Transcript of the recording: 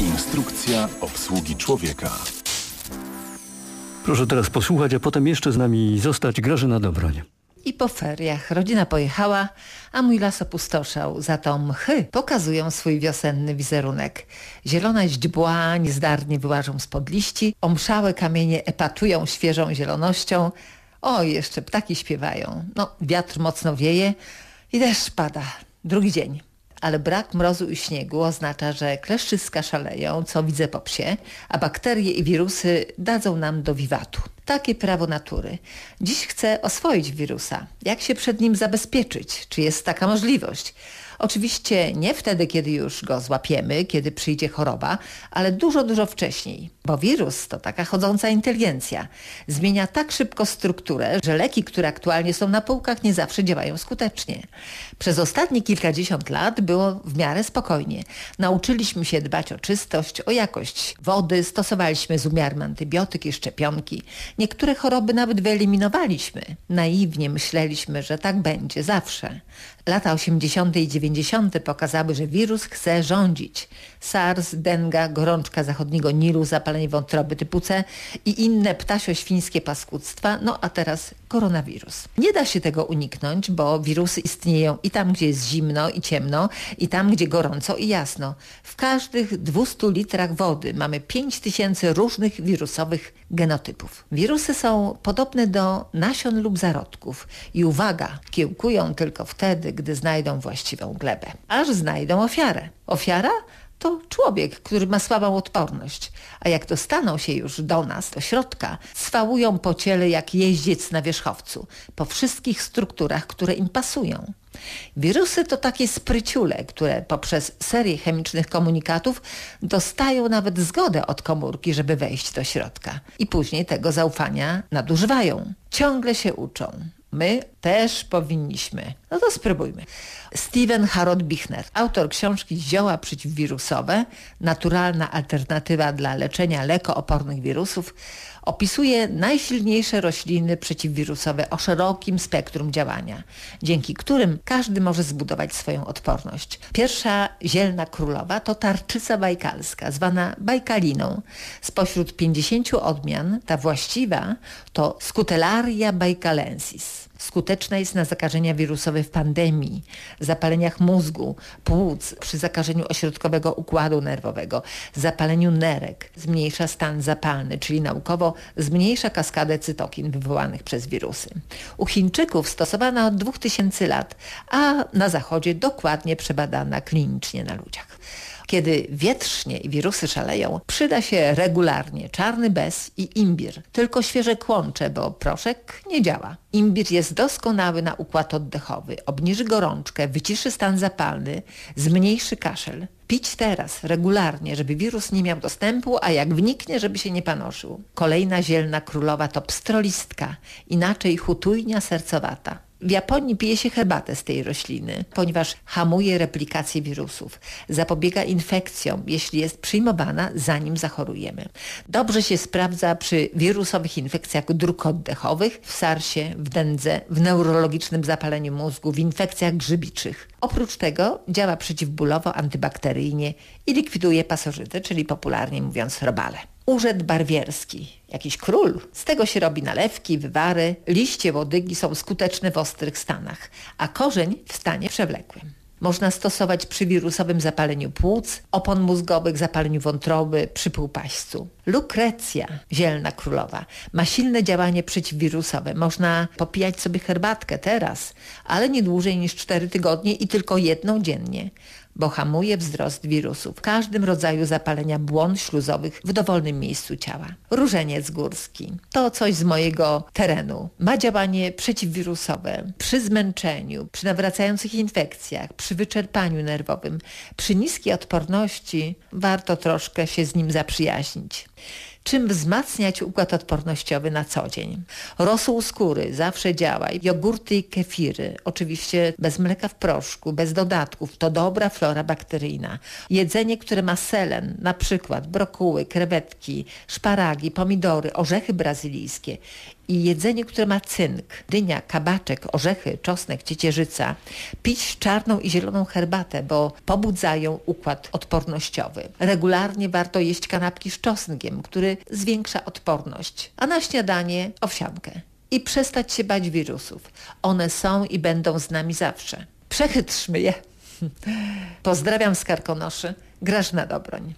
Instrukcja obsługi człowieka. Proszę teraz posłuchać, a potem jeszcze z nami zostać Grażyna Dobroń. I po feriach rodzina pojechała, a mój las opustoszał. Za to mchy pokazują swój wiosenny wizerunek. Zielone źdźbła niezdarnie wyłażą spod liści, omszałe kamienie epatują świeżą zielonością. O, jeszcze ptaki śpiewają. No, wiatr mocno wieje i deszcz pada. Drugi dzień ale brak mrozu i śniegu oznacza, że kleszczyska szaleją, co widzę po psie, a bakterie i wirusy dadzą nam do wiwatu. Takie prawo natury. Dziś chcę oswoić wirusa. Jak się przed nim zabezpieczyć? Czy jest taka możliwość? Oczywiście nie wtedy, kiedy już go złapiemy, kiedy przyjdzie choroba, ale dużo, dużo wcześniej. Bo wirus to taka chodząca inteligencja. Zmienia tak szybko strukturę, że leki, które aktualnie są na półkach, nie zawsze działają skutecznie. Przez ostatnie kilkadziesiąt lat było w miarę spokojnie. Nauczyliśmy się dbać o czystość, o jakość wody, stosowaliśmy z umiarem antybiotyki, szczepionki. Niektóre choroby nawet wyeliminowaliśmy. Naiwnie myśleliśmy, że tak będzie zawsze. Lata 80. i 90. pokazały, że wirus chce rządzić. SARS, denga, gorączka zachodniego Nilu, zapalenie wątroby typu C i inne ptasio-świńskie paskudztwa, no a teraz koronawirus. Nie da się tego uniknąć, bo wirusy istnieją i tam, gdzie jest zimno i ciemno, i tam, gdzie gorąco i jasno. W każdych 200 litrach wody mamy 5000 różnych wirusowych genotypów. Wirusy są podobne do nasion lub zarodków i uwaga, kiełkują tylko wtedy, gdy znajdą właściwą glebę. Aż znajdą ofiarę. Ofiara to człowiek, który ma słabą odporność. A jak dostaną się już do nas, do środka, swałują po ciele jak jeździec na wierzchowcu, po wszystkich strukturach, które im pasują. Wirusy to takie spryciule, które poprzez serię chemicznych komunikatów dostają nawet zgodę od komórki, żeby wejść do środka. I później tego zaufania nadużywają. Ciągle się uczą. My też powinniśmy. No to spróbujmy. Steven Harold Bichner, autor książki Zioła przeciwwirusowe, naturalna alternatywa dla leczenia lekoopornych wirusów, opisuje najsilniejsze rośliny przeciwwirusowe o szerokim spektrum działania, dzięki którym każdy może zbudować swoją odporność. Pierwsza zielna królowa to tarczyca bajkalska, zwana bajkaliną. Spośród 50 odmian ta właściwa to Scutellaria bajkalensis. Skuteczna jest na zakażenia wirusowe w pandemii, zapaleniach mózgu, płuc, przy zakażeniu ośrodkowego układu nerwowego, zapaleniu nerek, zmniejsza stan zapalny, czyli naukowo zmniejsza kaskadę cytokin wywołanych przez wirusy. U Chińczyków stosowana od 2000 lat, a na zachodzie dokładnie przebadana klinicznie na ludziach. Kiedy wietrznie i wirusy szaleją, przyda się regularnie czarny bez i imbir. Tylko świeże kłącze, bo proszek nie działa. Imbir jest doskonały na układ oddechowy. Obniży gorączkę, wyciszy stan zapalny, zmniejszy kaszel. Pić teraz, regularnie, żeby wirus nie miał dostępu, a jak wniknie, żeby się nie panoszył. Kolejna zielna królowa to pstrolistka, inaczej hutujnia sercowata. W Japonii pije się herbatę z tej rośliny, ponieważ hamuje replikację wirusów, zapobiega infekcjom, jeśli jest przyjmowana zanim zachorujemy. Dobrze się sprawdza przy wirusowych infekcjach dróg oddechowych, w sarsie, w dędze, w neurologicznym zapaleniu mózgu, w infekcjach grzybiczych. Oprócz tego działa przeciwbólowo, antybakteryjnie i likwiduje pasożyty, czyli popularnie mówiąc robale. Urzęd barwierski, jakiś król. Z tego się robi nalewki, wywary. Liście łodygi są skuteczne w ostrych stanach, a korzeń w stanie przewlekłym. Można stosować przy wirusowym zapaleniu płuc, opon mózgowych, zapaleniu wątroby, przy półpaśćcu. Lukrecja, zielna królowa, ma silne działanie przeciwwirusowe. Można popijać sobie herbatkę teraz, ale nie dłużej niż 4 tygodnie i tylko jedną dziennie bo hamuje wzrost wirusów w każdym rodzaju zapalenia błon śluzowych w dowolnym miejscu ciała. Różeniec górski to coś z mojego terenu. Ma działanie przeciwwirusowe przy zmęczeniu, przy nawracających infekcjach, przy wyczerpaniu nerwowym, przy niskiej odporności warto troszkę się z nim zaprzyjaźnić czym wzmacniać układ odpornościowy na co dzień. Rosół skóry zawsze działa. Jogurty i kefiry, oczywiście bez mleka w proszku, bez dodatków, to dobra flora bakteryjna. Jedzenie, które ma selen, na przykład brokuły, krewetki, szparagi, pomidory, orzechy brazylijskie i jedzenie, które ma cynk, dynia, kabaczek, orzechy, czosnek, ciecierzyca, pić czarną i zieloną herbatę, bo pobudzają układ odpornościowy. Regularnie warto jeść kanapki z czosnkiem, który zwiększa odporność, a na śniadanie owsiankę. I przestać się bać wirusów. One są i będą z nami zawsze. Przechytrzmy je. Pozdrawiam z Karkonoszy. Grażyna Dobroń.